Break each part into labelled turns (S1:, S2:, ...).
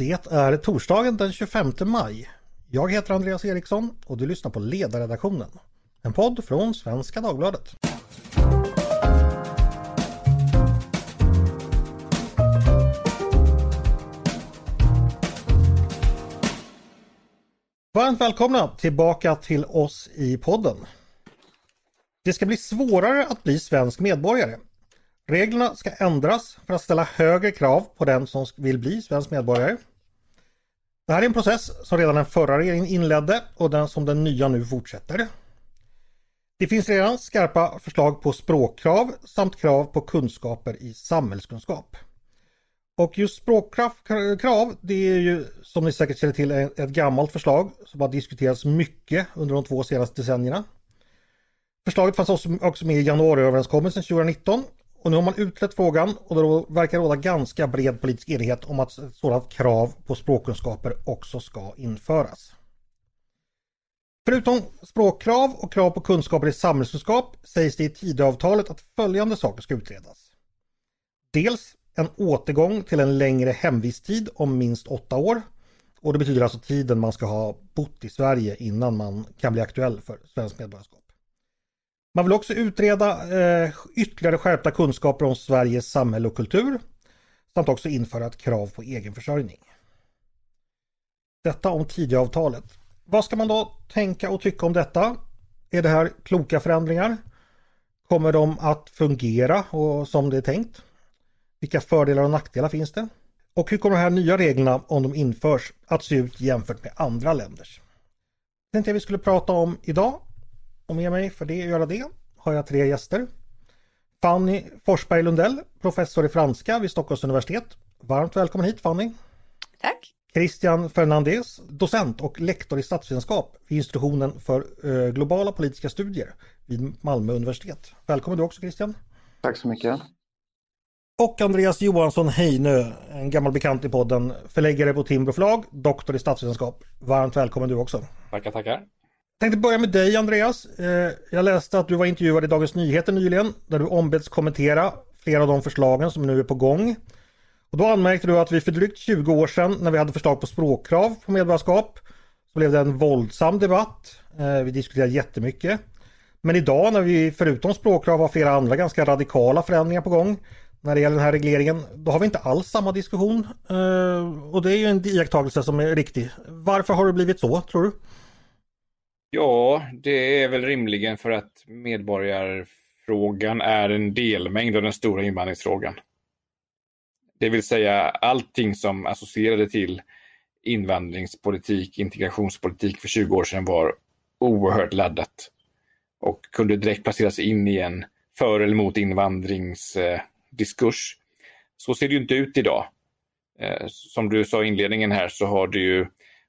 S1: Det är torsdagen den 25 maj. Jag heter Andreas Eriksson och du lyssnar på Ledarredaktionen. En podd från Svenska Dagbladet. Varmt välkomna tillbaka till oss i podden. Det ska bli svårare att bli svensk medborgare. Reglerna ska ändras för att ställa högre krav på den som vill bli svensk medborgare. Det här är en process som redan den förra regeringen inledde och den som den nya nu fortsätter. Det finns redan skarpa förslag på språkkrav samt krav på kunskaper i samhällskunskap. Och just språkkrav, det är ju som ni säkert känner till ett gammalt förslag som har diskuterats mycket under de två senaste decennierna. Förslaget fanns också med i januariöverenskommelsen 2019 och nu har man utrett frågan och det verkar råda ganska bred politisk enighet om att ett sådant krav på språkkunskaper också ska införas. Förutom språkkrav och krav på kunskaper i samhällskunskap sägs det i Tidöavtalet att följande saker ska utredas. Dels en återgång till en längre hemvisttid om minst åtta år. Och det betyder alltså tiden man ska ha bott i Sverige innan man kan bli aktuell för svenskt medborgarskap. Man vill också utreda eh, ytterligare skärpta kunskaper om Sveriges samhälle och kultur samt också införa ett krav på egenförsörjning. Detta om Tidöavtalet. Vad ska man då tänka och tycka om detta? Är det här kloka förändringar? Kommer de att fungera och som det är tänkt? Vilka fördelar och nackdelar finns det? Och hur kommer de här nya reglerna, om de införs, att se ut jämfört med andra länders? Det tänkte jag vi skulle prata om idag och med mig för det att göra det har jag tre gäster. Fanny Forsberg Lundell, professor i franska vid Stockholms universitet. Varmt välkommen hit Fanny!
S2: Tack!
S1: Christian Fernandez, docent och lektor i statsvetenskap vid institutionen för eh, globala politiska studier vid Malmö universitet. Välkommen du också Christian!
S3: Tack så mycket!
S1: Och Andreas Johansson Heinö, en gammal bekant i podden, förläggare på Timbro förlag, doktor i statsvetenskap. Varmt välkommen du också!
S4: Tackar, tackar!
S1: Tänkte börja med dig Andreas. Eh, jag läste att du var intervjuad i Dagens Nyheter nyligen där du ombeds kommentera flera av de förslagen som nu är på gång. Och då anmärkte du att vi för drygt 20 år sedan när vi hade förslag på språkkrav på medborgarskap så blev det en våldsam debatt. Eh, vi diskuterade jättemycket. Men idag när vi förutom språkkrav har flera andra ganska radikala förändringar på gång när det gäller den här regleringen, då har vi inte alls samma diskussion. Eh, och det är ju en iakttagelse som är riktig. Varför har det blivit så, tror du?
S4: Ja, det är väl rimligen för att medborgarfrågan är en delmängd av den stora invandringsfrågan. Det vill säga allting som associerade till invandringspolitik, integrationspolitik för 20 år sedan var oerhört laddat och kunde direkt placeras in i en för eller mot invandringsdiskurs. Så ser det ju inte ut idag. Eh, som du sa i inledningen här så har det ju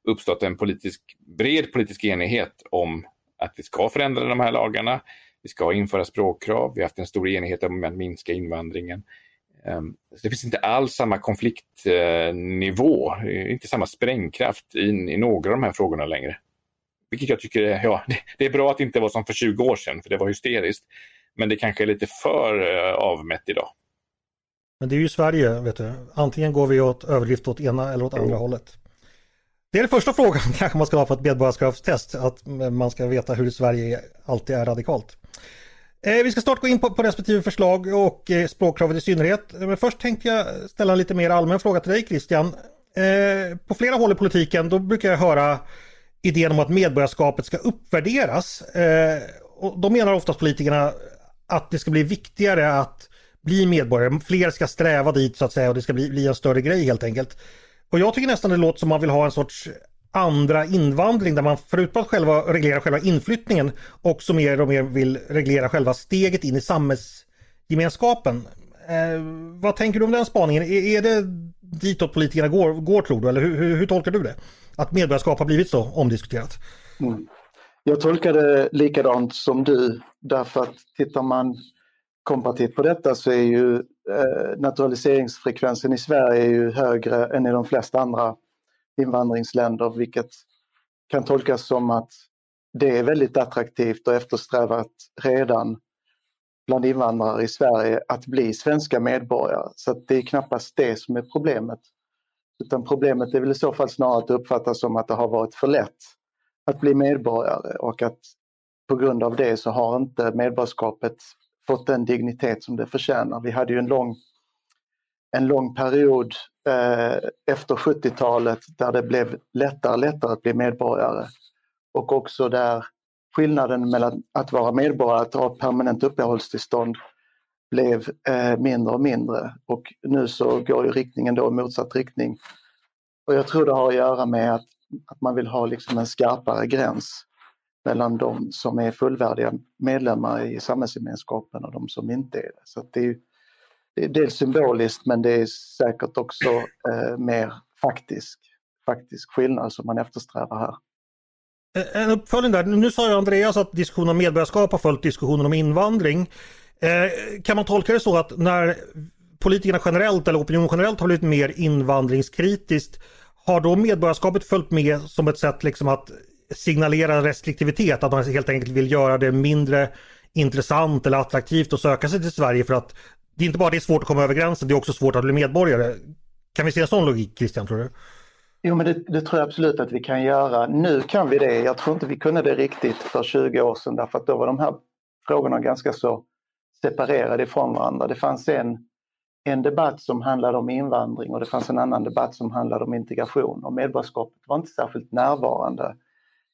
S4: uppstått en politisk, bred politisk enighet om att vi ska förändra de här lagarna. Vi ska införa språkkrav. Vi har haft en stor enighet om att minska invandringen. Ehm, det finns inte alls samma konfliktnivå, inte samma sprängkraft i några av de här frågorna längre. Vilket jag tycker är, ja, det är bra att det inte var som för 20 år sedan, för det var hysteriskt. Men det kanske är lite för eh, avmätt idag.
S1: Men det är ju Sverige, vet du. Antingen går vi åt överdrift åt ena eller åt andra hållet. Det är den första frågan kanske man ska ha på ett medborgarskapstest, att man ska veta hur Sverige alltid är radikalt. Eh, vi ska snart gå in på, på respektive förslag och eh, språkkravet i synnerhet. Men först tänkte jag ställa en lite mer allmän fråga till dig Christian. Eh, på flera håll i politiken då brukar jag höra idén om att medborgarskapet ska uppvärderas. Eh, och då menar oftast politikerna att det ska bli viktigare att bli medborgare. Fler ska sträva dit så att säga och det ska bli, bli en större grej helt enkelt. Och jag tycker nästan det låter som man vill ha en sorts andra invandring där man förutom att själva reglera själva inflyttningen också mer och mer vill reglera själva steget in i samhällsgemenskapen. Eh, vad tänker du om den spaningen? Är, är det ditåt politikerna går, går tror du? Eller hur, hur, hur, tolkar du det? Att medborgarskap har blivit så omdiskuterat?
S3: Mm. Jag tolkar det likadant som du därför att tittar man komparativt på detta så är ju Eh, naturaliseringsfrekvensen i Sverige är ju högre än i de flesta andra invandringsländer vilket kan tolkas som att det är väldigt attraktivt och eftersträvat redan bland invandrare i Sverige att bli svenska medborgare. Så det är knappast det som är problemet. Utan problemet är väl i så fall snarare att det uppfattas som att det har varit för lätt att bli medborgare och att på grund av det så har inte medborgarskapet fått den dignitet som det förtjänar. Vi hade ju en lång, en lång period eh, efter 70-talet där det blev lättare och lättare att bli medborgare och också där skillnaden mellan att vara medborgare och att ha permanent uppehållstillstånd blev eh, mindre och mindre och nu så går ju riktningen då i motsatt riktning. Och jag tror det har att göra med att, att man vill ha liksom en skarpare gräns mellan de som är fullvärdiga medlemmar i samhällsgemenskapen och de som inte är det. Så det är, det är dels symboliskt men det är säkert också eh, mer faktisk, faktisk skillnad som man eftersträvar här.
S1: Eh, eh, en uppföljning där. Nu sa ju Andreas att diskussionen om medborgarskap har följt diskussionen om invandring. Eh, kan man tolka det så att när politikerna generellt eller opinionen generellt har blivit mer invandringskritiskt har då medborgarskapet följt med som ett sätt liksom att signalera restriktivitet, att man helt enkelt vill göra det mindre intressant eller attraktivt att söka sig till Sverige för att det är inte bara det är svårt att komma över gränsen, det är också svårt att bli medborgare. Kan vi se en sån logik Christian, tror du?
S3: Jo, men det, det, tror jag absolut att vi kan göra. Nu kan vi det. Jag tror inte vi kunde det riktigt för 20 år sedan därför att då var de här frågorna ganska så separerade ifrån varandra. Det fanns en, en debatt som handlade om invandring och det fanns en annan debatt som handlade om integration och medborgarskapet var inte särskilt närvarande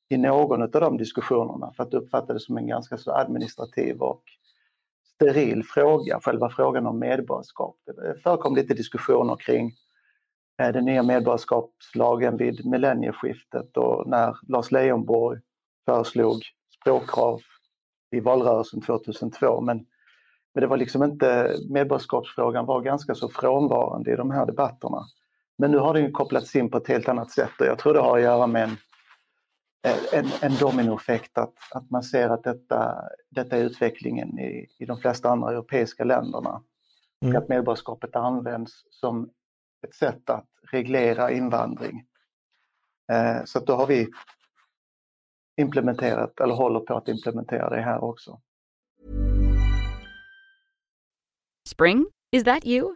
S3: i någon av de diskussionerna för att uppfatta det som en ganska så administrativ och steril fråga, själva frågan om medborgarskap. Det förekom lite diskussioner kring eh, den nya medborgarskapslagen vid millennieskiftet och när Lars Leijonborg föreslog språkkrav i valrörelsen 2002. Men, men det var liksom inte, medborgarskapsfrågan var ganska så frånvarande i de här debatterna. Men nu har den kopplats in på ett helt annat sätt och jag tror det har att göra med en en, en dominoeffekt att, att man ser att detta, detta är utvecklingen i, i de flesta andra europeiska länderna. Mm. Och att medborgarskapet används som ett sätt att reglera invandring. Eh, så att då har vi implementerat, eller håller på att implementera det här också.
S2: Spring? Is that you?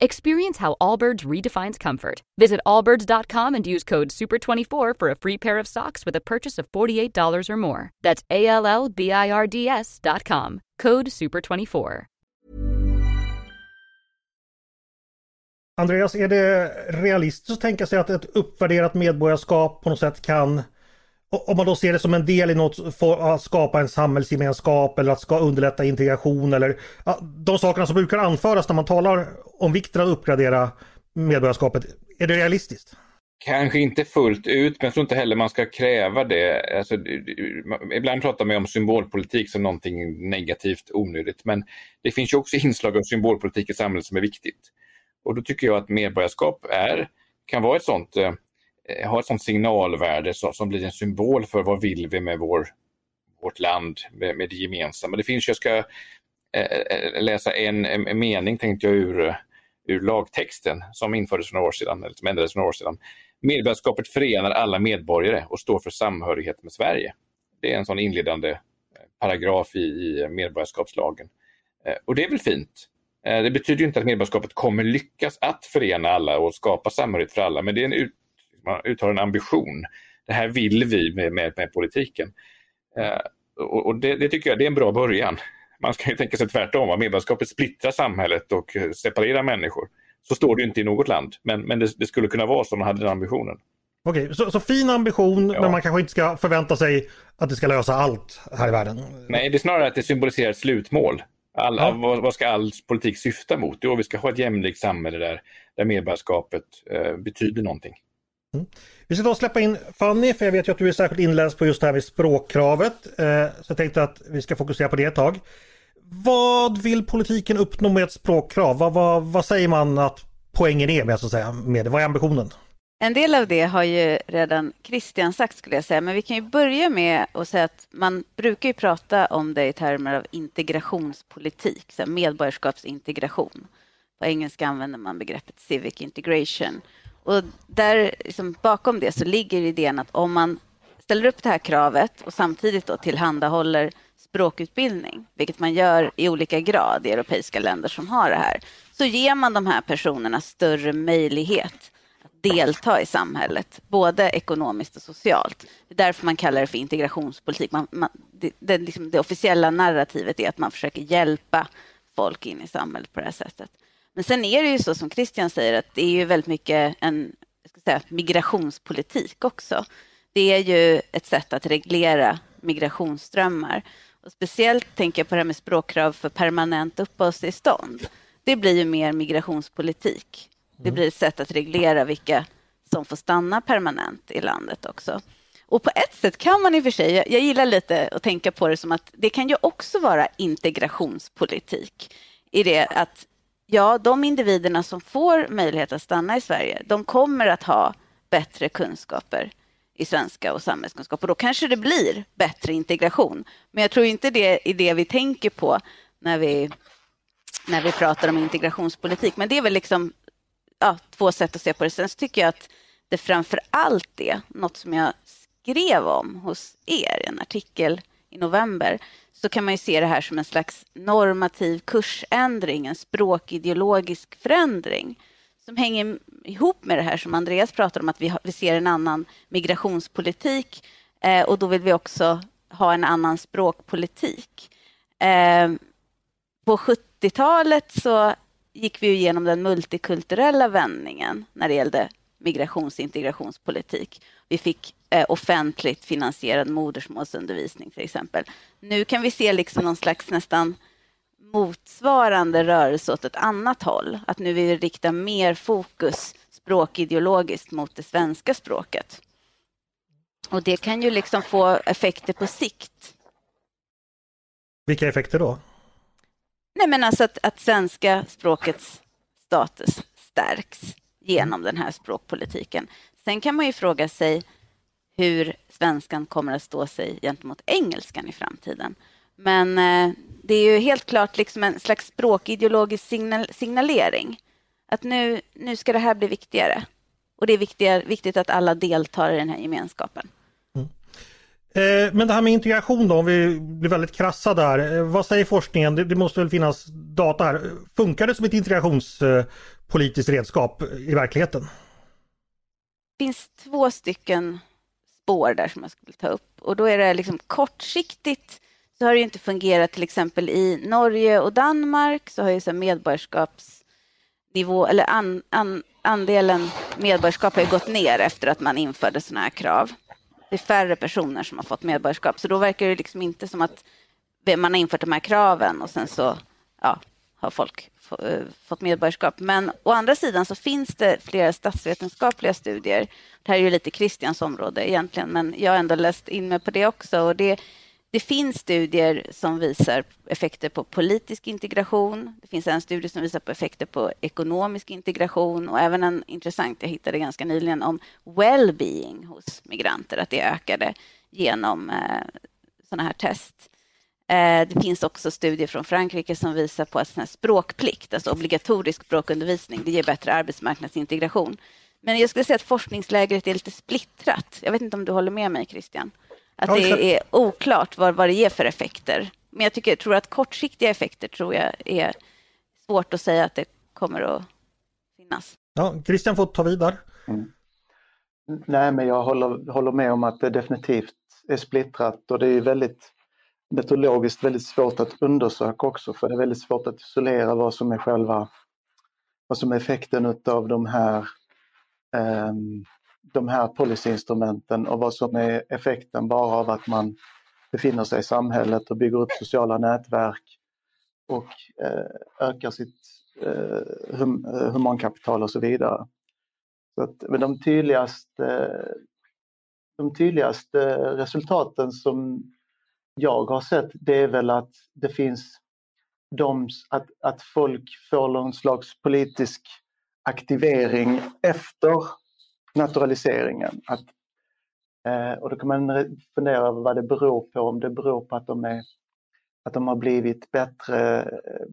S2: Experience how Allbirds redefines comfort. Visit allbirds.com and use code SUPER24 for a free pair of socks with a purchase of $48 or more. That's A L L B I R D S.com. Code SUPER24.
S1: Andreas, är det realistiskt att tänka sig att ett uppvärderat medborgarskap på något sätt kan om man då ser det som en del i något för att skapa en samhällsgemenskap eller att ska underlätta integration eller de sakerna som brukar anföras när man talar om vikten av att uppgradera medborgarskapet. Är det realistiskt?
S4: Kanske inte fullt ut, men jag tror inte heller man ska kräva det. Alltså, ibland pratar man om symbolpolitik som någonting negativt, onödigt, men det finns ju också inslag av symbolpolitik i samhället som är viktigt. Och då tycker jag att medborgarskap är, kan vara ett sånt Eh, Eh, har ett sånt signalvärde så, som blir en symbol för vad vill vi med vår, vårt land, med, med det gemensamma. Det finns, jag ska eh, läsa en, en, mening tänkte jag ur, ur lagtexten som infördes för några år sedan, eller som ändrades för några år sedan. Medborgarskapet förenar alla medborgare och står för samhörighet med Sverige. Det är en sån inledande eh, paragraf i, i medborgarskapslagen. Eh, och det är väl fint. Eh, det betyder inte att medborgarskapet kommer lyckas att förena alla och skapa samhörighet för alla, men det är en man uttalar en ambition. Det här vill vi med, med, med politiken. Eh, och, och det, det, tycker jag det är en bra början. Man ska ju tänka sig tvärtom, att medborgarskapet splittrar samhället och separerar människor. Så står det inte i något land, men, men det, det skulle kunna vara så om man hade den ambitionen.
S1: Okej, så, så, fin ambition ja. men man kanske inte ska förvänta sig att det ska lösa allt här i världen?
S4: Nej, det är snarare att det symboliserar ett slutmål. All, ja. vad, vad, ska all politik syfta mot? Jo, vi ska ha ett jämlikt samhälle där, där medborgarskapet eh, betyder någonting.
S1: Mm. Vi ska då släppa in Fanny, för jag vet ju att du är särskilt inläst på just det här med språkkravet. Eh, så jag tänkte att vi ska fokusera på det ett tag. Vad vill politiken uppnå med ett språkkrav? Vad, vad, vad säger man att poängen är med, så att säga, med det? Vad är ambitionen?
S5: En del av det har ju redan Christian sagt skulle jag säga, men vi kan ju börja med att säga att man brukar ju prata om det i termer av integrationspolitik, så medborgarskapsintegration. På engelska använder man begreppet civic integration. Och där, liksom, bakom det så ligger idén att om man ställer upp det här kravet och samtidigt då tillhandahåller språkutbildning, vilket man gör i olika grad i europeiska länder som har det här, så ger man de här personerna större möjlighet att delta i samhället, både ekonomiskt och socialt. Det är därför man kallar det för integrationspolitik. Man, man, det, det, liksom det officiella narrativet är att man försöker hjälpa folk in i samhället på det här sättet. Men sen är det ju så som Christian säger att det är ju väldigt mycket en säga, migrationspolitik också. Det är ju ett sätt att reglera migrationsströmmar. Och speciellt tänker jag på det här med språkkrav för permanent uppehållstillstånd. Det blir ju mer migrationspolitik. Det blir ett sätt att reglera vilka som får stanna permanent i landet också. Och på ett sätt kan man i och för sig, jag gillar lite att tänka på det som att det kan ju också vara integrationspolitik i det att ja, de individerna som får möjlighet att stanna i Sverige, de kommer att ha bättre kunskaper i svenska och samhällskunskap och då kanske det blir bättre integration. Men jag tror inte det är det vi tänker på när vi, när vi pratar om integrationspolitik. Men det är väl liksom ja, två sätt att se på det. Sen så tycker jag att det framför allt är något som jag skrev om hos er i en artikel i november så kan man ju se det här som en slags normativ kursändring, en språkideologisk förändring som hänger ihop med det här som Andreas pratar om, att vi, vi ser en annan migrationspolitik eh, och då vill vi också ha en annan språkpolitik. Eh, på 70-talet så gick vi igenom den multikulturella vändningen när det gällde migrations och integrationspolitik. Vi fick offentligt finansierad modersmålsundervisning till exempel. Nu kan vi se liksom någon slags nästan motsvarande rörelse åt ett annat håll. Att nu vill vi rikta mer fokus språkideologiskt mot det svenska språket. Och det kan ju liksom få effekter på sikt.
S1: Vilka effekter då?
S5: Nej men alltså att, att svenska språkets status stärks genom den här språkpolitiken. Sen kan man ju fråga sig hur svenskan kommer att stå sig gentemot engelskan i framtiden. Men eh, det är ju helt klart liksom en slags språkideologisk signal signalering. Att nu, nu ska det här bli viktigare. Och det är viktigare, viktigt att alla deltar i den här gemenskapen. Mm.
S1: Eh, men det här med integration då, om vi blir väldigt krassa där. Eh, vad säger forskningen? Det, det, måste väl finnas data här. Funkar det som ett integrationspolitiskt redskap i verkligheten?
S5: Det finns två stycken spår där som jag skulle ta upp. Och då är det liksom kortsiktigt så har det inte fungerat till exempel i Norge och Danmark så har ju så medborgarskapsnivå eller an, an, andelen medborgarskap har gått ner efter att man införde sådana här krav. Det är färre personer som har fått medborgarskap så då verkar det liksom inte som att man har infört de här kraven och sen så ja, har folk eh, fått medborgarskap. Men å andra sidan så finns det flera statsvetenskapliga studier. Det här är ju lite Christians område egentligen, men jag har ändå läst in mig på det också. Och det det finns studier som visar effekter på politisk integration. Det finns en studie som visar på effekter på ekonomisk integration och även en intressant jag hittade ganska nyligen om well-being hos migranter, att det ökade genom eh, sådana här test. Eh, det finns också studier från Frankrike som visar på att sån språkplikt, alltså obligatorisk språkundervisning, det ger bättre arbetsmarknadsintegration. Men jag skulle säga att forskningslägret är lite splittrat. Jag vet inte om du håller med mig, Christian? Att det är oklart vad, vad det ger för effekter. Men jag tycker, tror att kortsiktiga effekter tror jag är svårt att säga att det kommer att finnas.
S1: Ja, Christian får ta vid där. Mm.
S3: Nej, men jag håller, håller med om att det definitivt är splittrat och det är väldigt metodologiskt väldigt svårt att undersöka också för det är väldigt svårt att isolera vad som är själva vad som är effekten av de här ehm, de här policyinstrumenten och vad som är effekten bara av att man befinner sig i samhället och bygger upp sociala nätverk och eh, ökar sitt eh, hum, eh, humankapital och så vidare. Så att, men de tydligaste, eh, de tydligaste resultaten som jag har sett det är väl att det finns de, att, att folk får någon slags politisk aktivering efter naturaliseringen. Att, eh, och då kan man fundera över vad det beror på, om det beror på att de, är, att de har blivit bättre, eh,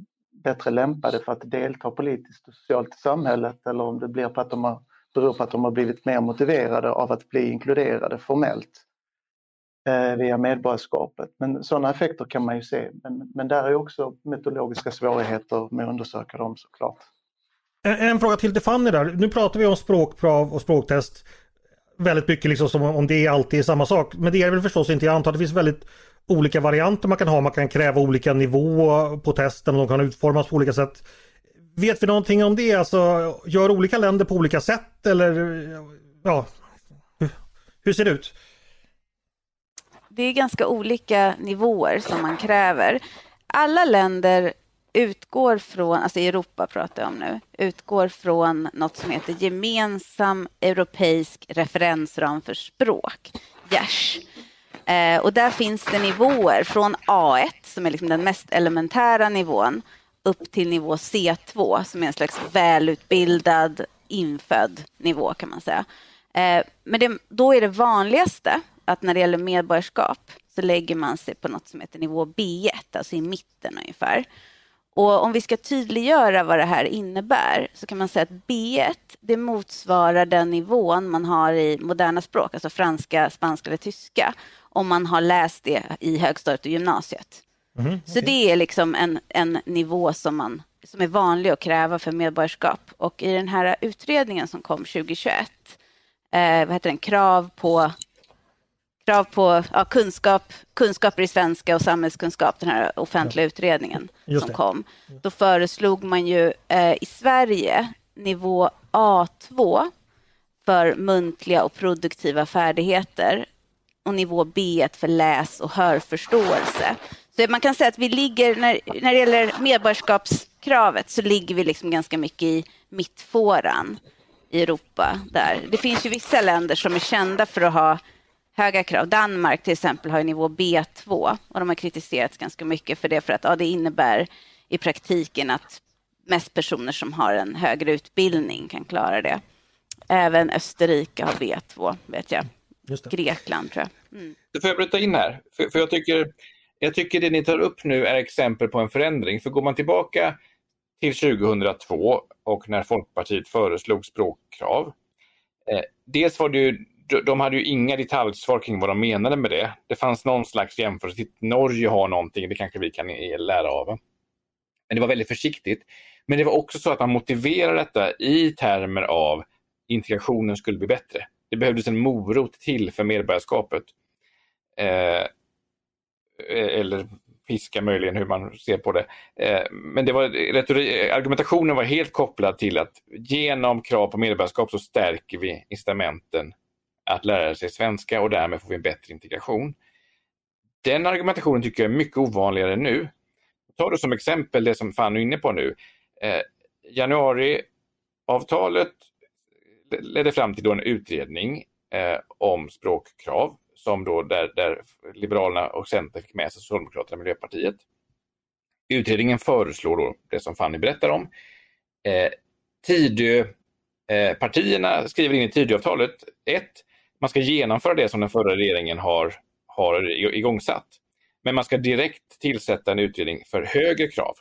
S3: bättre lämpade för att delta politiskt och socialt i samhället eller om det blir på att de har, beror på att de har blivit mer motiverade av att bli inkluderade formellt Eh, via medborgarskapet. Men sådana effekter kan man ju se. Men, men där är också metodologiska svårigheter med att undersöka dem såklart.
S1: En, en fråga till till Fanny där. Nu pratar vi om språkprov och språktest väldigt mycket liksom som om det alltid är samma sak. Men det är väl förstås inte. Jag antar att det finns väldigt olika varianter man kan ha. Man kan kräva olika nivåer på testen och de kan utformas på olika sätt. Vet vi någonting om det? Alltså, gör olika länder på olika sätt eller ja, hur ser det ut?
S5: Det är ganska olika nivåer som man kräver. Alla länder utgår från, alltså i Europa pratar jag om nu, utgår från något som heter gemensam europeisk referensram för språk, GERS. Eh, och där finns det nivåer från A1 som är liksom den mest elementära nivån upp till nivå C2 som är en slags välutbildad infödd nivå kan man säga. Eh, men det, då är det vanligaste att när det gäller medborgarskap så lägger man sig på något som heter nivå B1, alltså i mitten ungefär. Och om vi ska tydliggöra vad det här innebär så kan man säga att B1 det motsvarar den nivån man har i moderna språk, alltså franska, spanska eller tyska, om man har läst det i högstadiet och gymnasiet. Mm, okay. Så det är liksom en, en nivå som, man, som är vanlig att kräva för medborgarskap. Och i den här utredningen som kom 2021, eh, vad heter den, krav på krav på ja, kunskap, kunskaper i svenska och samhällskunskap, den här offentliga utredningen som kom. Då föreslog man ju eh, i Sverige nivå A2 för muntliga och produktiva färdigheter och nivå B1 för läs och hörförståelse. Så man kan säga att vi ligger, när, när det gäller medborgarskapskravet, så ligger vi liksom ganska mycket i mittfåran i Europa. där. Det finns ju vissa länder som är kända för att ha höga krav. Danmark till exempel har nivå B2 och de har kritiserats ganska mycket för det för att ja, det innebär i praktiken att mest personer som har en högre utbildning kan klara det. Även Österrike har B2 vet jag. Grekland tror jag. Mm.
S4: Då får jag bryta in här, för, för jag, tycker, jag tycker det ni tar upp nu är exempel på en förändring. För går man tillbaka till 2002 och när Folkpartiet föreslog språkkrav. Eh, dels var det ju de hade ju inga detaljsvar kring vad de menade med det. Det fanns någon slags jämförelse. Typ, Norge har någonting, det kanske vi kan lära av. Men det var väldigt försiktigt. Men det var också så att man motiverade detta i termer av integrationen skulle bli bättre. Det behövdes en morot till för medborgarskapet. Eh, eh eller piska möjligen hur man ser på det. Eh, men det var, argumentationen var helt kopplad till att genom krav på medborgarskap så stärker vi incitamenten att lära sig svenska och därmed får vi en bättre integration. Den argumentationen tycker jag är mycket ovanligare nu. Ta då som exempel det som Fanny är inne på nu. Eh, januariavtalet ledde fram till då en utredning eh, om språkkrav som då där, där Liberalerna och Centern fick med sig Socialdemokraterna och Miljöpartiet. Utredningen föreslår då det som Fanny berättar om. Eh, Tidöpartierna eh, skriver in i Tidöavtalet ett man ska genomföra det som den förra regeringen har, har igångsatt. Men man ska direkt tillsätta en utredning för högre krav.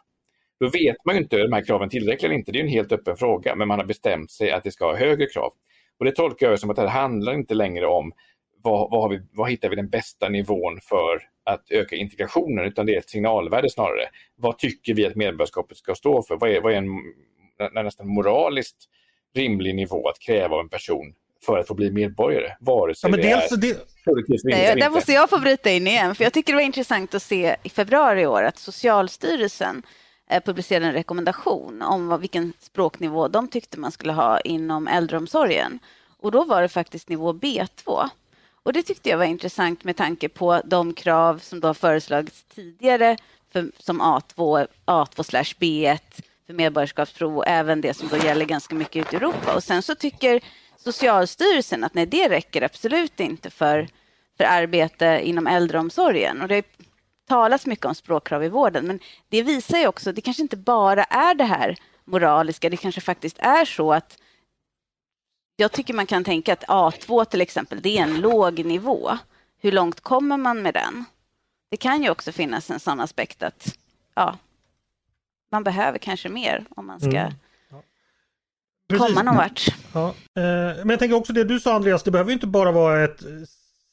S4: Då vet man ju inte om de här kraven tillräckliga eller inte. Det är en helt öppen fråga, men man har bestämt sig att det ska ha högre krav. Och Det tolkar jag som att det här handlar inte längre om vad, vad, vi, vad hittar vi den bästa nivån för att öka integrationen, utan det är ett signalvärde snarare. Vad tycker vi att medborgarskapet ska stå för? Vad är, vad är en nästan moraliskt rimlig nivå att kräva av en person för att få bli medborgare. Vare sig ja, men det dels, är det...
S5: Nej, Där måste jag få bryta in igen, för jag tycker det var intressant att se i februari i år att Socialstyrelsen eh, publicerade en rekommendation om vad, vilken språknivå de tyckte man skulle ha inom äldreomsorgen. Och då var det faktiskt nivå B2. Och det tyckte jag var intressant med tanke på de krav som då har föreslagits tidigare för, som A2, A2 B1 för medborgarskapsprov och även det som då gäller ganska mycket ute i Europa. Och sen så tycker Socialstyrelsen att nej, det räcker absolut inte för, för arbete inom äldreomsorgen. Och det talas mycket om språkkrav i vården, men det visar ju också, det kanske inte bara är det här moraliska, det kanske faktiskt är så att jag tycker man kan tänka att A2 till exempel, det är en låg nivå. Hur långt kommer man med den? Det kan ju också finnas en sån aspekt att ja, man behöver kanske mer om man ska mm ja. komma någon vart.
S1: Ja. Eh, men jag tänker också det du sa Andreas, det behöver inte bara vara ett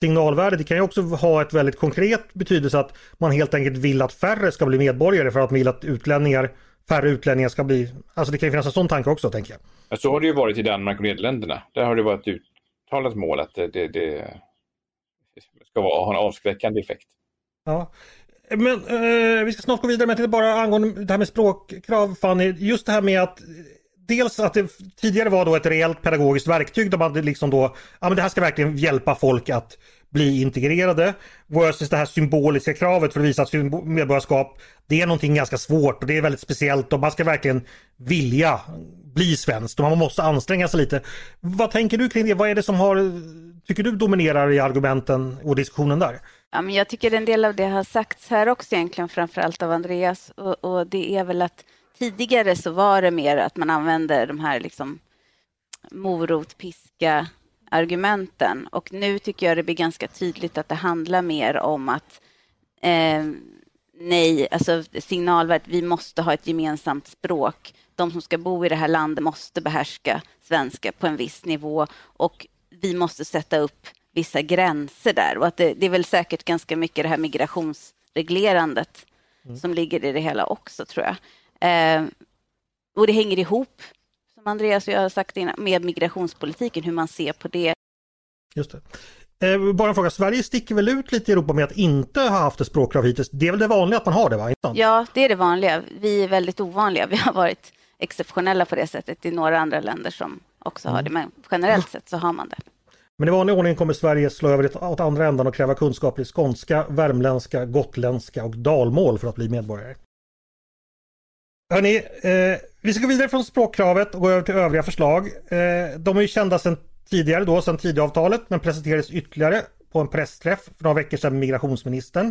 S1: signalvärde. Det kan ju också ha ett väldigt konkret betydelse att man helt enkelt vill att färre ska bli medborgare för att man vill att utlänningar, färre utlänningar ska bli... Alltså det kan ju finnas en sån tanke också tänker jag.
S4: Ja, så har det ju varit i Danmark och Nederländerna. Där har det varit ett uttalat mål att det, det, det ska vara, ha en avskräckande effekt.
S1: Ja. Men eh, vi ska snart gå vidare, men jag bara angående det här med språkkrav Fanny. Just det här med att dels att det tidigare var då ett reellt pedagogiskt verktyg där man liksom då, ja men det här ska verkligen hjälpa folk att bli integrerade. Versus det här symboliska kravet för att visa att medborgarskap, det är någonting ganska svårt och det är väldigt speciellt och man ska verkligen vilja bli svensk och man måste anstränga sig lite. Vad tänker du kring det? Vad är det som har, tycker du dominerar i argumenten och diskussionen där?
S5: Ja, men jag tycker en del av det har sagts här också egentligen, framförallt av Andreas. Och, och, det är väl att tidigare så var det mer att man använde de här liksom morot, piska argumenten. Och nu tycker jag det blir ganska tydligt att det handlar mer om att eh, nej, alltså signalvärdet, vi måste ha ett gemensamt språk. De som ska bo i det här landet måste behärska svenska på en viss nivå och vi måste sätta upp vissa gränser där och att det, det är väl säkert ganska mycket det här migrationsreglerandet mm. som ligger i det hela också tror jag. Eh, och det hänger ihop, som Andreas och jag har sagt innan, med migrationspolitiken, hur man ser på det.
S1: Just det. Eh, bara en fråga, Sverige sticker väl ut lite i Europa med att inte ha haft ett språkkrav hittills? Det är väl det vanliga att man har det va?
S5: Ja, det är det vanliga. Vi är väldigt ovanliga. Vi har varit exceptionella på det sättet. Det är några andra länder som också mm. har det, men generellt sett så har man det.
S1: Men i vanlig ordning kommer Sverige slå över åt andra ändan och kräva kunskaper i skånska, värmländska, gotländska och dalmål för att bli medborgare. Hörrni, eh, vi ska gå vidare från språkkravet och gå över till övriga förslag. Eh, de är ju kända sedan tidigare då, sedan Tidöavtalet, men presenterades ytterligare på en pressträff för några veckor sedan med migrationsministern.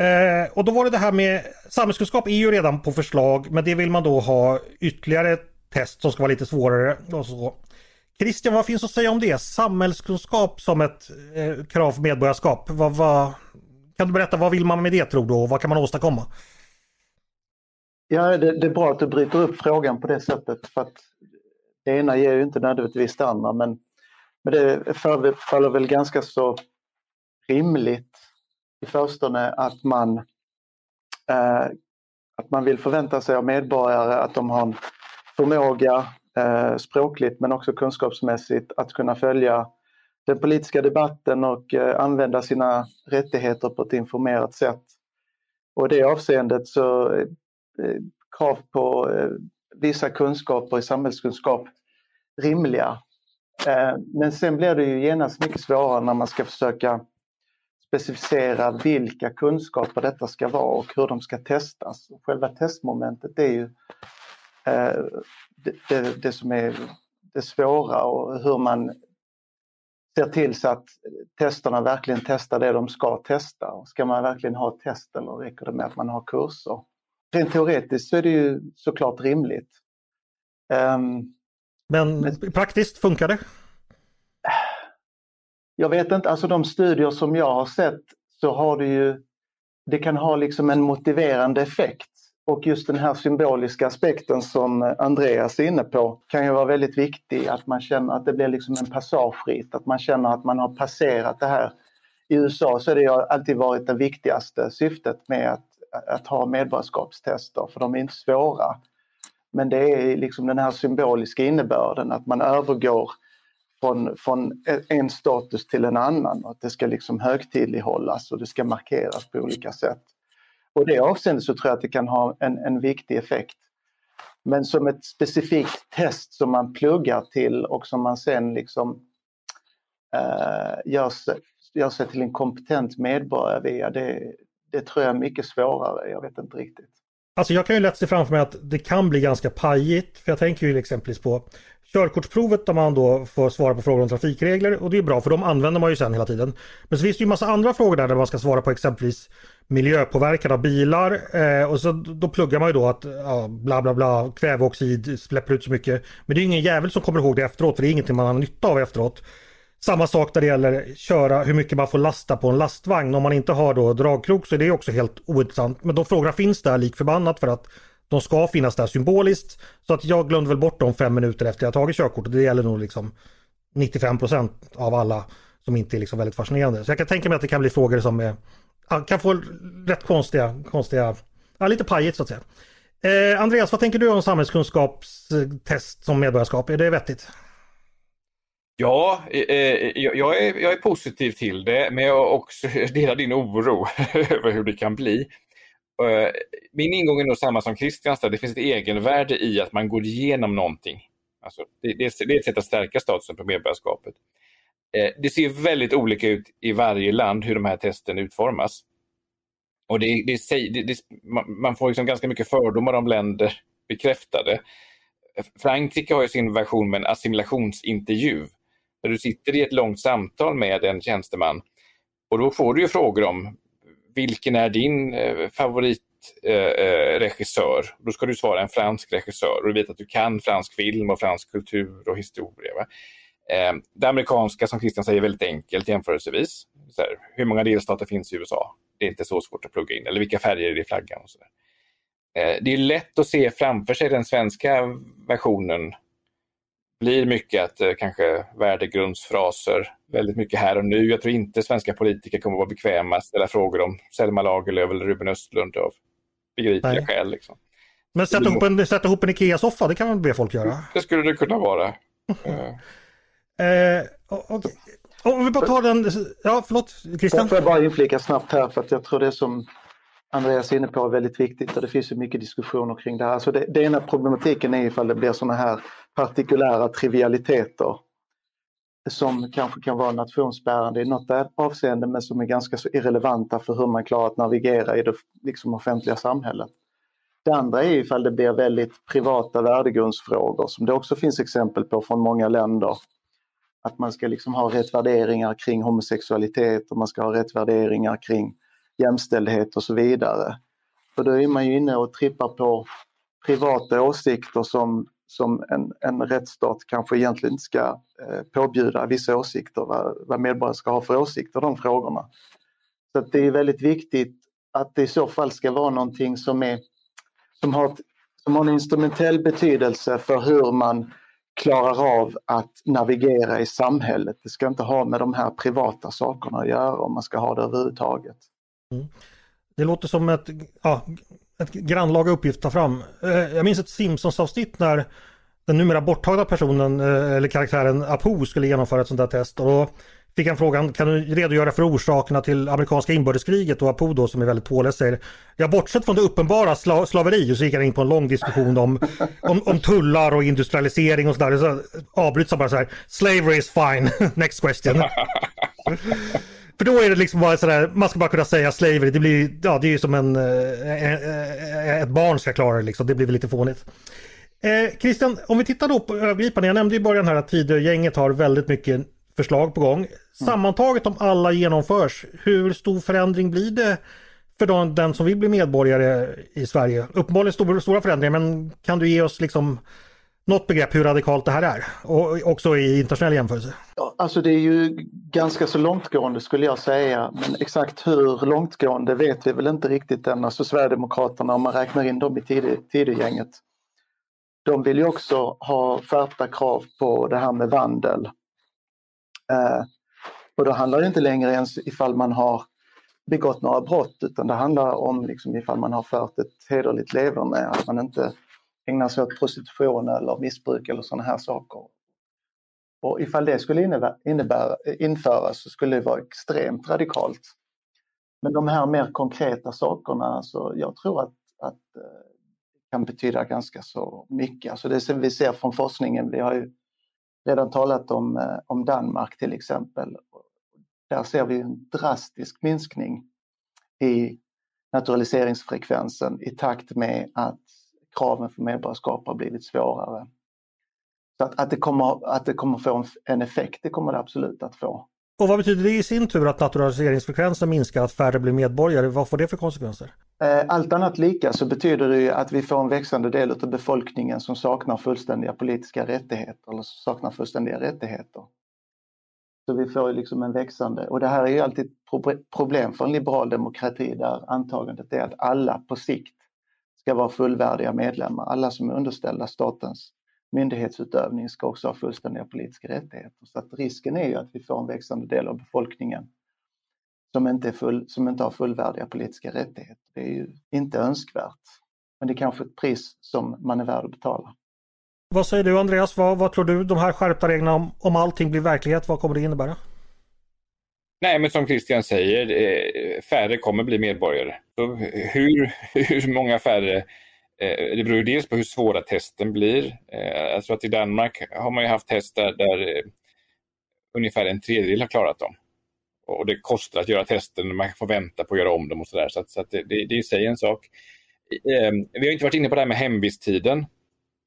S1: Eh, och då var det det här med samhällskunskap är ju redan på förslag, men det vill man då ha ytterligare test som ska vara lite svårare och så. Christian, vad finns att säga om det? Samhällskunskap som ett eh, krav för medborgarskap. Vad, vad, kan du berätta, vad vill man med det tror du och vad kan man åstadkomma?
S3: Ja, det, det, är bra att du bryter upp frågan på det sättet för att det ena ger ju inte nödvändigtvis det andra men, men det förefaller väl ganska så rimligt i förstone att man, eh, att man vill förvänta sig av medborgare att de har en förmåga eh, språkligt men också kunskapsmässigt att kunna följa den politiska debatten och eh, använda sina rättigheter på ett informerat sätt. Och i det avseendet så Eh, krav på eh, vissa kunskaper i samhällskunskap rimliga. Eh, men sen blir det ju genast mycket svårare när man ska försöka specificera vilka kunskaper detta ska vara och hur de ska testas. Själva testmomentet är ju det, det, det som är det svåra och hur man ser till så att testerna verkligen testar det de ska testa. Ska man verkligen ha test eller räcker det med att man har kurser? Rent teoretiskt så är det ju såklart rimligt.
S1: Um, men, men praktiskt funkar det?
S3: Jag vet inte, alltså de studier som jag har sett så har det ju, det kan ha liksom en motiverande effekt. Och just den här symboliska aspekten som Andreas är inne på kan ju vara väldigt viktig, att man känner att det blir liksom en passagerit, att man känner att man har passerat det här. I USA så har det alltid varit det viktigaste syftet med att att ha medborgarskapstester för de är inte svåra. Men det är liksom den här symboliska innebörden att man övergår från, från en status till en annan och att det ska liksom högtidlighållas och det ska markeras på olika sätt. Och det avseendet så tror jag att det kan ha en, en viktig effekt. Men som ett specifikt test som man pluggar till och som man sen liksom eh, gör, sig, gör sig till en kompetent medborgare via, det, det tror jag är mycket svårare, jag vet inte riktigt.
S1: Alltså jag kan ju lätt se framför mig att det kan bli ganska pajigt. För jag tänker ju exempelvis på körkortsprovet där man då får svara på frågor om trafikregler och det är bra för de använder man ju sen hela tiden. Men så finns det ju massa andra frågor där, där man ska svara på exempelvis miljöpåverkan av bilar eh, och så då pluggar man ju då att ja, bla bla bla kväveoxid släpper ut så mycket. Men det är ingen jävel som kommer ihåg det efteråt för det är ingenting man har nytta av efteråt. Samma sak när det gäller köra hur mycket man får lasta på en lastvagn. Om man inte har då dragkrok så är det också helt ointressant. Men de frågorna finns där lik förbannat för att de ska finnas där symboliskt. Så att jag glömde väl bort dem fem minuter efter jag tagit körkortet. Det gäller nog liksom 95% av alla som inte är liksom väldigt fascinerande. Så jag kan tänka mig att det kan bli frågor som är, kan få rätt konstiga, konstiga, ja, lite pajigt så att säga. Eh, Andreas, vad tänker du om samhällskunskapstest som medborgarskap? Är det vettigt?
S4: Ja, eh, eh jag, är, jag är positiv till det, men jag också delar din oro över hur det kan bli. Eh, min ingång är nog samma som Christians, det finns ett egenvärde i att man går igenom någonting. Alltså, det, det, är ett sätt att stärka statusen på medborgarskapet. Eh, det ser väldigt olika ut i varje land hur de här testen utformas. Och det, det, man får liksom ganska mycket fördomar om länder bekräftade. Frankrike har sin version med en assimilationsintervju. När du sitter i ett långt samtal med en tjänsteman och då får du ju frågor om vilken är din eh, favoritregissör? Eh, eh då ska du svara en fransk regissör och du vet att du kan fransk film och fransk kultur och historia. Va? Eh, det amerikanska som Christian säger är väldigt enkelt jämförelsevis. Så här, hur många delstater finns i USA? Det är inte så svårt att plugga in. Eller vilka färger är det i flaggan? Och så där. Eh, det är lätt att se framför sig den svenska versionen blir mycket att eh, kanske värdegrundsfraser, väldigt mycket här och nu. Jag tror inte svenska politiker kommer att vara bekväma att ställa frågor om Selma Lagerlöf eller Ruben Östlund av begripliga Nej. skäl. Liksom.
S1: Men sätta ihop, en, sätta ihop en Ikea-soffa, det kan man be folk göra?
S4: Det skulle det kunna vara.
S1: eh, okay. Om vi bara tar den, ja förlåt Christian?
S3: Får jag bara inflika snabbt här för att jag tror det som Andreas är inne på är väldigt viktigt och det finns ju mycket diskussioner kring det här. Alltså det, det ena problematiken är ifall det blir sådana här partikulära trivialiteter som kanske kan vara nationsbärande i något avseende men som är ganska så irrelevanta för hur man klarar att navigera i det liksom, offentliga samhället. Det andra är ifall det blir väldigt privata värdegrundsfrågor som det också finns exempel på från många länder. Att man ska liksom ha rätt värderingar kring homosexualitet och man ska ha rätt värderingar kring jämställdhet och så vidare. För då är man ju inne och trippar på privata åsikter som, som en, en rättsstat kanske egentligen inte ska eh, påbjuda vissa åsikter, vad, vad medborgare ska ha för åsikter, de frågorna. Så det är väldigt viktigt att det i så fall ska vara någonting som, är, som, har, ett, som har en instrumentell betydelse för hur man klarar av att navigera i samhället. Det ska inte ha med de här privata sakerna att göra om man ska ha det överhuvudtaget. Mm.
S1: Det låter som ett, ja, ett grannlaga uppgift att ta fram. Eh, jag minns ett Simpsons-avsnitt när den numera borttagna personen eh, eller karaktären Apu skulle genomföra ett sånt där test. Och då fick han frågan, kan du redogöra för orsakerna till amerikanska inbördeskriget? Och Apu då som är väldigt påläst säger, ja bortsett från det uppenbara sla slaveri, och så gick han in på en lång diskussion om, om, om tullar och industrialisering och sådär. Så avbryts han bara så här, slavery is fine, next question. För då är det liksom bara sådär, man ska bara kunna säga slavery, det blir, ja det är ju som en, eh, eh, ett barn ska klara det liksom, det blir väl lite fånigt. Eh, Christian, om vi tittar då på övergripande, jag nämnde i början här att Tidögänget har väldigt mycket förslag på gång. Sammantaget om alla genomförs, hur stor förändring blir det för den som vill bli medborgare i Sverige? Uppenbarligen stora, stora förändringar, men kan du ge oss liksom något begrepp hur radikalt det här är och också i internationell jämförelse?
S3: Ja, alltså det är ju ganska så långtgående skulle jag säga men exakt hur långtgående vet vi väl inte riktigt än. Alltså Sverigedemokraterna om man räknar in dem i Tidögänget. De vill ju också ha skärpta krav på det här med vandel. Eh, och då handlar det inte längre ens ifall man har begått några brott utan det handlar om liksom ifall man har fört ett hederligt leverne, att man inte ägnar sig åt prostitution eller missbruk eller sådana här saker. Och ifall det skulle innebära, innebära, införas så skulle det vara extremt radikalt. Men de här mer konkreta sakerna, alltså jag tror att, att eh, kan betyda ganska så mycket. Alltså det som vi ser från forskningen, vi har ju redan talat om, eh, om Danmark till exempel. Där ser vi en drastisk minskning i naturaliseringsfrekvensen i takt med att kraven för medborgarskap har blivit svårare. Så att, att, det, kommer, att det kommer få en effekt, det kommer det absolut att få.
S1: Och vad betyder det i sin tur att naturaliseringsfrekvensen minskar, att färre blir medborgare? Vad får det för konsekvenser?
S3: Eh, allt annat lika så betyder det att vi får en växande del av befolkningen som saknar fullständiga politiska rättigheter eller saknar fullständiga rättigheter. Så vi får liksom en växande, och det här är ju alltid ett problem för en liberal demokrati där antagandet är att alla på sikt ska vara fullvärdiga medlemmar. Alla som är underställda statens myndighetsutövning ska också ha fullständiga politiska rättigheter. Så att risken är ju att vi får en växande del av befolkningen som inte, är full, som inte har fullvärdiga politiska rättigheter. Det är ju inte önskvärt. Men det är kanske ett pris som man är värd att betala.
S1: Vad säger du Andreas? Vad, vad tror du de här skärpta reglerna om, om allting blir verklighet, vad kommer det innebära?
S4: Nej, men som Christian säger, eh, färre kommer bli medborgare. Så hur, hur många färre eh, det beror dels på hur svåra testen blir. Eh, jag tror att i Danmark har man ju haft test där, där ungefär en tredjedel har klarat dem. Och det kostar att göra testen, man får vänta på att göra om dem och sådär. Så, att, så att det, det, är i sig en sak. Vi har inte varit inne på det här med hemvisttiden.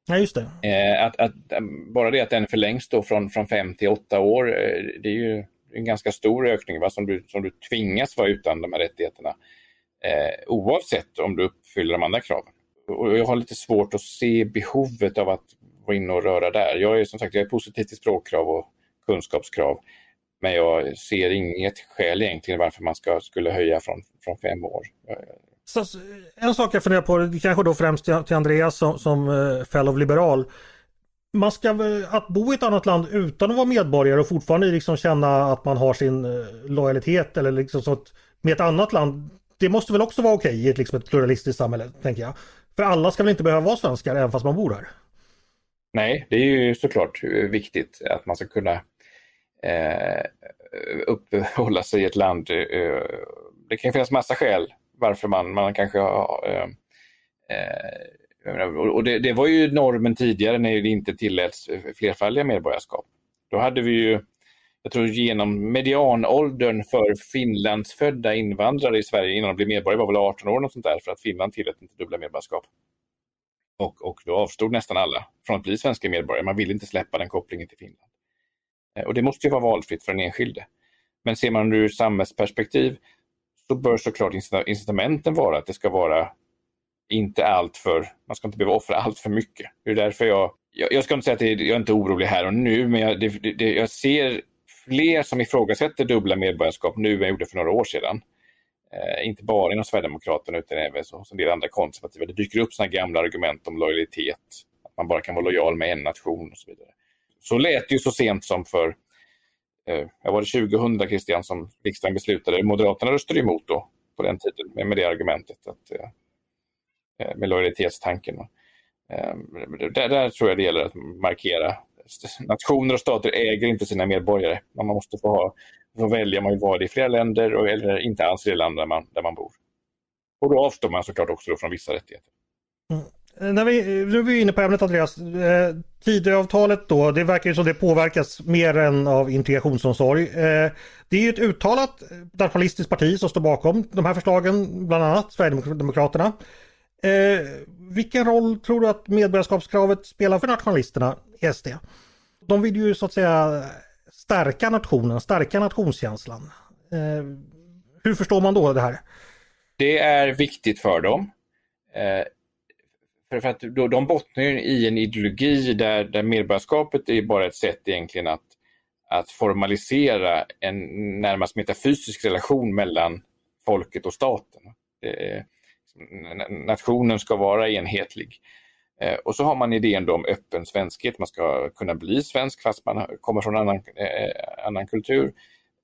S1: Ja, just det.
S4: Att, att, bara det att den förlängs då från, från fem till åtta år, det är ju en ganska stor ökning va, som, du, som du tvingas vara utan de här rättigheterna. Eh, oavsett om du uppfyller de andra kraven. Och jag har lite svårt att se behovet av att vara inne och röra där. Jag är som sagt jag är positiv till språkkrav och kunskapskrav. Men jag ser inget skäl egentligen varför man ska, skulle höja från, från fem år.
S1: Så, en sak jag funderar på, kanske då främst till Andreas som, som eh, fellow liberal man ska att bo i ett annat land utan att vara medborgare och fortfarande liksom känna att man har sin eh, lojalitet eller liksom sånt med ett annat land. Det måste väl också vara okej i ett, liksom ett pluralistiskt samhälle, tänker jag. För alla ska väl inte behöva vara svenskar även fast man bor här?
S4: Nej, det är ju såklart viktigt att man ska kunna eh, uppehålla sig i ett land. Eh, det kan finnas massa skäl varför man, man kanske har eh, eh och det, det, var ju normen tidigare när det inte tilläts flerfaldiga medborgarskap. Då hade vi ju, jag tror genom medianåldern för finlandsfödda invandrare i Sverige innan de blev medborgare var väl 18 år och sånt där för att Finland tillät inte dubbla medborgarskap. Och, och då avstod nästan alla från att bli svenska medborgare. Man ville inte släppa den kopplingen till Finland. Eh, och det måste ju vara valfritt för den enskilde. Men ser man ur samhällsperspektiv så bör såklart incitamenten vara att det ska vara inte allt för, man ska inte behöva offra allt för mycket. Det är därför jag, jag, jag ska inte säga att det, jag är inte orolig här och nu, men jag, det, det, jag ser fler som ifrågasätter dubbla medborgarskap nu än jag gjorde för några år sedan. Eh, inte bara inom Sverigedemokraterna utan även hos en del andra konservativa. Det dyker upp sådana gamla argument om lojalitet, att man bara kan vara lojal med en nation och så vidare. Så lät det ju så sent som för, eh, jag var det 2000 Christian, som riksdagen beslutade. Moderaterna röstade emot då på den tiden med, det argumentet att Eh, Eh, med lojalitetstanken. Där, ehm, där tror jag det gäller att markera. Nationer och stater äger inte sina medborgare. Man måste få, ha, få välja om man vill vara det i flera länder eller inte alls i det land där man, där man bor. Och då avstår man såklart också från vissa rättigheter.
S1: Mm. När vi, nu är vi inne på ämnet Andreas. Eh, Tidöavtalet då, det verkar ju som det påverkas mer än av integrationsomsorg. Eh, det är ju ett uttalat nationalistiskt parti som står bakom de här förslagen, bland annat Sverigedemokraterna. Eh, vilken roll tror du att medborgarskapskravet spelar för nationalisterna i SD? De vill ju så att säga stärka nationen, stärka nationskänslan. Eh, hur förstår man då det här?
S4: Det är viktigt för dem. Eh, för att de bottnar i en ideologi där, där medborgarskapet är bara ett sätt egentligen att, att formalisera en närmast metafysisk relation mellan folket och staten. Det, nationen ska vara enhetlig. Eh, och så har man idén om öppen svenskhet, man ska kunna bli svensk fast man kommer från annan, eh, annan kultur.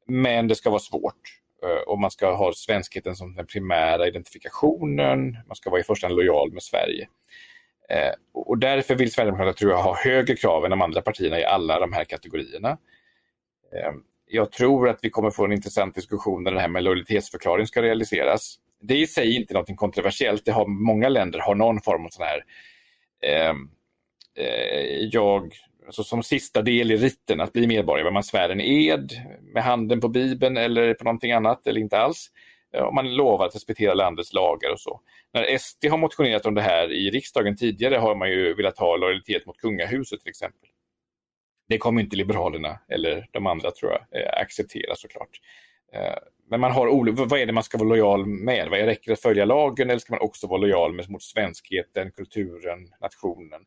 S4: Men det ska vara svårt eh, och man ska ha svenskheten som den primära identifikationen, man ska vara i första hand lojal med Sverige. Eh, och därför vill Sverigedemokraterna tror jag, ha högre krav än de andra partierna i alla de här kategorierna. Eh, jag tror att vi kommer få en intressant diskussion när det här med lojalitetsförklaring ska realiseras det är i sig inte något kontroversiellt. Det har, många länder har någon form av sån här ehm, eh, jag, alltså som sista del i riten att bli medborgare, man svär en ed med handen på Bibeln eller på någonting annat eller inte alls. Eh, ja, man lovar att respektera landets lagar och så. När SD har motionerat om det här i riksdagen tidigare har man ju velat ha lojalitet mot kungahuset till exempel. Det kommer inte Liberalerna eller de andra tror jag eh, acceptera såklart. Eh, men man har olika, vad är det man ska vara lojal med? Vad är, räcker det att följa lagen eller ska man också vara lojal med, mot svenskheten, kulturen, nationen?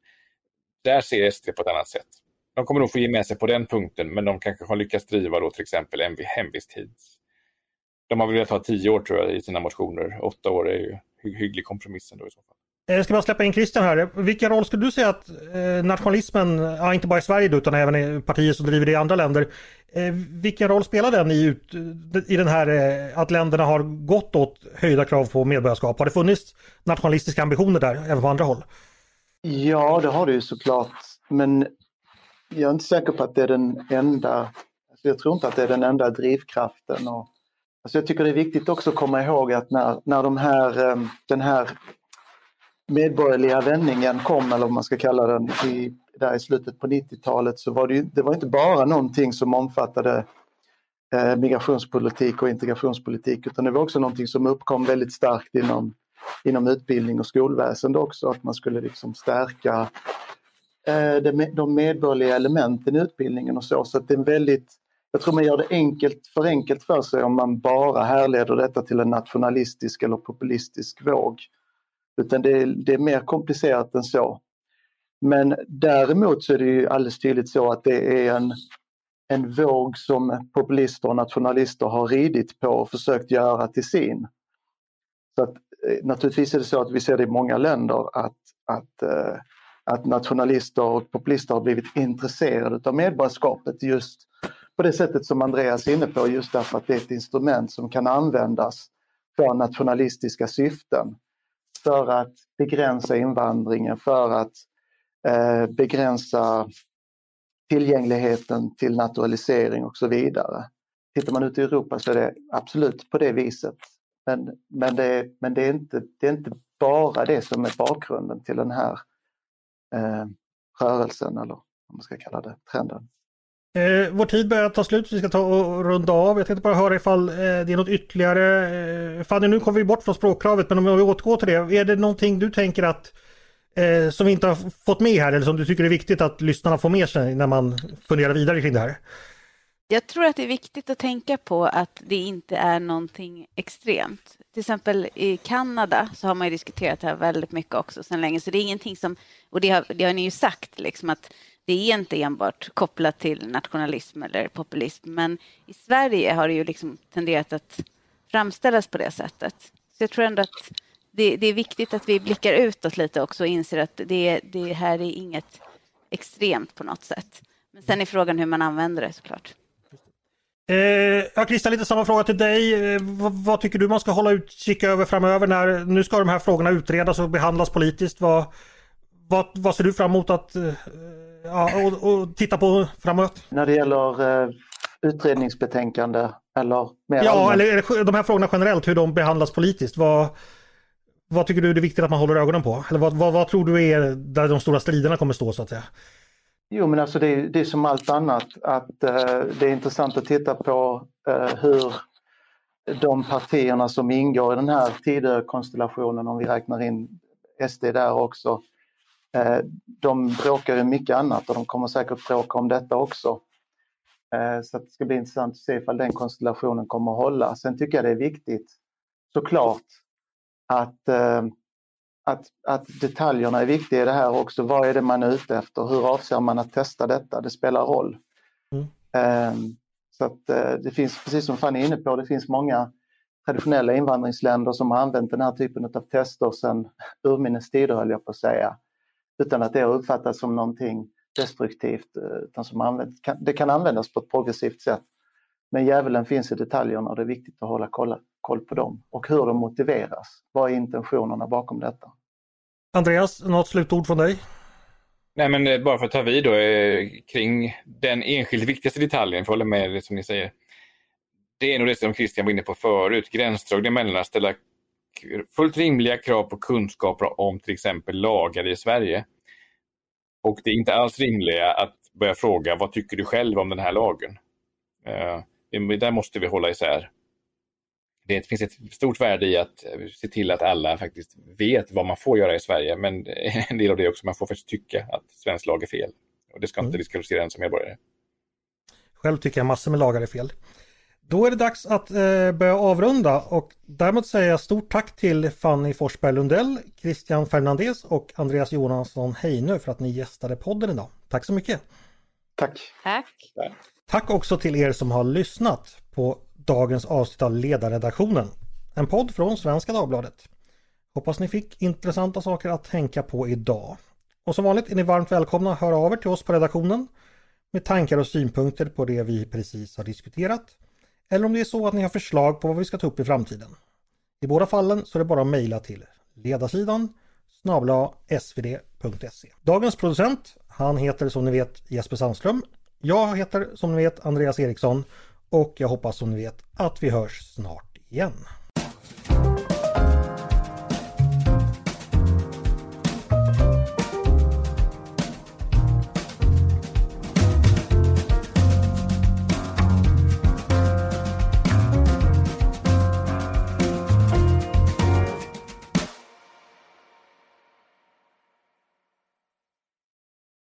S4: Där ser SD på ett annat sätt. De kommer nog få ge med sig på den punkten, men de kanske har lyckats driva då till exempel en hemvisttid. De har velat ha tio år tror jag i sina motioner. Åtta år är ju hygglig kompromiss ändå i så fall.
S1: Jag ska bara släppa in Christian här. Vilken roll skulle du säga att eh, nationalismen, ja, inte bara i Sverige utan även i partier som driver det i andra länder. Eh, vilken roll spelar den i, i den här att länderna har gått åt höjda krav på medborgarskap? Har det funnits nationalistiska ambitioner där även på andra håll?
S3: Ja, det har det ju såklart. Men jag är inte säker på att det är den enda, alltså jag tror inte att det är den enda drivkraften. Och, alltså jag tycker det är viktigt också att komma ihåg att när, när de här, den här medborgerliga vändningen kom, eller vad man ska kalla den, i, där i slutet på 90-talet så var det, ju, det var inte bara någonting som omfattade eh, migrationspolitik och integrationspolitik utan det var också någonting som uppkom väldigt starkt inom, inom utbildning och skolväsende också, att man skulle liksom stärka eh, de, de medborgerliga elementen i utbildningen och så. Så att det är väldigt, jag tror man gör det enkelt, för enkelt för sig om man bara härleder detta till en nationalistisk eller populistisk våg. Utan det är, det är mer komplicerat än så. Men däremot så är det ju alldeles tydligt så att det är en, en våg som populister och nationalister har ridit på och försökt göra till sin. Så att, eh, naturligtvis är det så att vi ser det i många länder att, att, eh, att nationalister och populister har blivit intresserade av medborgarskapet just på det sättet som Andreas är inne på, just därför att det är ett instrument som kan användas för nationalistiska syften för att begränsa invandringen, för att eh, begränsa tillgängligheten till naturalisering och så vidare. Tittar man ut i Europa så är det absolut på det viset. Men, men, det, men det, är inte, det är inte bara det som är bakgrunden till den här eh, rörelsen eller vad man ska kalla det, trenden.
S1: Eh, vår tid börjar ta slut, vi ska ta och runda av. Jag tänkte bara höra ifall eh, det är något ytterligare. Eh, Fanny, nu kommer vi bort från språkkravet, men om vi återgår till det. Är det någonting du tänker att eh, som vi inte har fått med här eller som du tycker är viktigt att lyssnarna får med sig när man funderar vidare kring det här?
S5: Jag tror att det är viktigt att tänka på att det inte är någonting extremt. Till exempel i Kanada så har man ju diskuterat det här väldigt mycket också sedan länge, så det är ingenting som, och det har, det har ni ju sagt, liksom att det är inte enbart kopplat till nationalism eller populism, men i Sverige har det ju liksom tenderat att framställas på det sättet. Så jag tror ändå att det, det är viktigt att vi blickar utåt lite också och inser att det, det här är inget extremt på något sätt. Men sen är frågan hur man använder det såklart.
S1: Eh, ja, Christian, lite samma fråga till dig. Eh, vad, vad, tycker du man ska hålla utkik över framöver? När, nu ska de här frågorna utredas och behandlas politiskt. Vad, vad, vad ser du fram emot att eh, ja, och, och titta på framåt?
S3: När det gäller eh, utredningsbetänkande eller mer
S1: Ja, allmänt. eller de här frågorna generellt, hur de behandlas politiskt. Vad, vad tycker du är viktigt att man håller ögonen på? Eller vad, vad, vad tror du är där de stora striderna kommer stå så att säga?
S3: Jo men alltså det är, det är som allt annat att eh, det är intressant att titta på eh, hur de partierna som ingår i den här Tidökonstellationen, om vi räknar in SD där också, de bråkar ju mycket annat och de kommer säkert bråka om detta också. Eh, så det ska bli intressant att se ifall den konstellationen kommer att hålla. Sen tycker jag det är viktigt såklart att, eh, att, att detaljerna är viktiga i det här också. Vad är det man är ute efter? Hur avser man att testa detta? Det spelar roll. Mm. Så att det finns, precis som Fanny är inne på, det finns många traditionella invandringsländer som har använt den här typen av tester sedan urminnes tider höll jag på att säga utan att det har uppfattats som någonting destruktivt. Eh, utan som använt, det kan användas på ett progressivt sätt. Men djävulen finns i detaljerna och det är viktigt att hålla koll, koll på dem och hur de motiveras. Vad är intentionerna bakom detta?
S1: Andreas, något slutord från dig?
S4: Nej, men eh, bara för att ta vid då, eh, kring den enskilt viktigaste detaljen, för att hålla med det som ni säger. Det är nog det som Christian var inne på förut, gränsdragningen mellan att ställa fullt rimliga krav på kunskaper om till exempel lagar i Sverige. Och det är inte alls rimliga att börja fråga vad tycker du själv om den här lagen? Uh, där måste vi hålla isär. det finns ett stort värde i att se till att alla faktiskt vet vad man får göra i Sverige. Men en del av det är också att man får faktiskt tycka att svensk lag är fel. Och det ska inte mm. diskvalificera en som medborgare.
S1: Själv tycker jag massor med lagar är fel. Då är det dags att eh, börja avrunda och därmed säger jag stort tack till Fanny Forsberg Lundell, Christian Fernandez och Andreas Johansson Heinö för att ni gästade podden idag. Tack så mycket!
S3: Tack!
S5: Tack!
S1: Tack också till er som har lyssnat på dagens avsnitt av Ledarredaktionen. En podd från Svenska Dagbladet. Hoppas ni fick intressanta saker att tänka på idag. Och som vanligt är ni varmt välkomna att höra av er till oss på redaktionen med tankar och synpunkter på det vi precis har diskuterat. Eller om det är så att ni har förslag på vad vi ska ta upp i framtiden. I båda fallen så är det bara att mejla till ledarsidan snabla svd.se. Dagens producent, han heter som ni vet Jesper Sandström. Jag heter som ni vet Andreas Eriksson och jag hoppas som ni vet att vi hörs snart igen.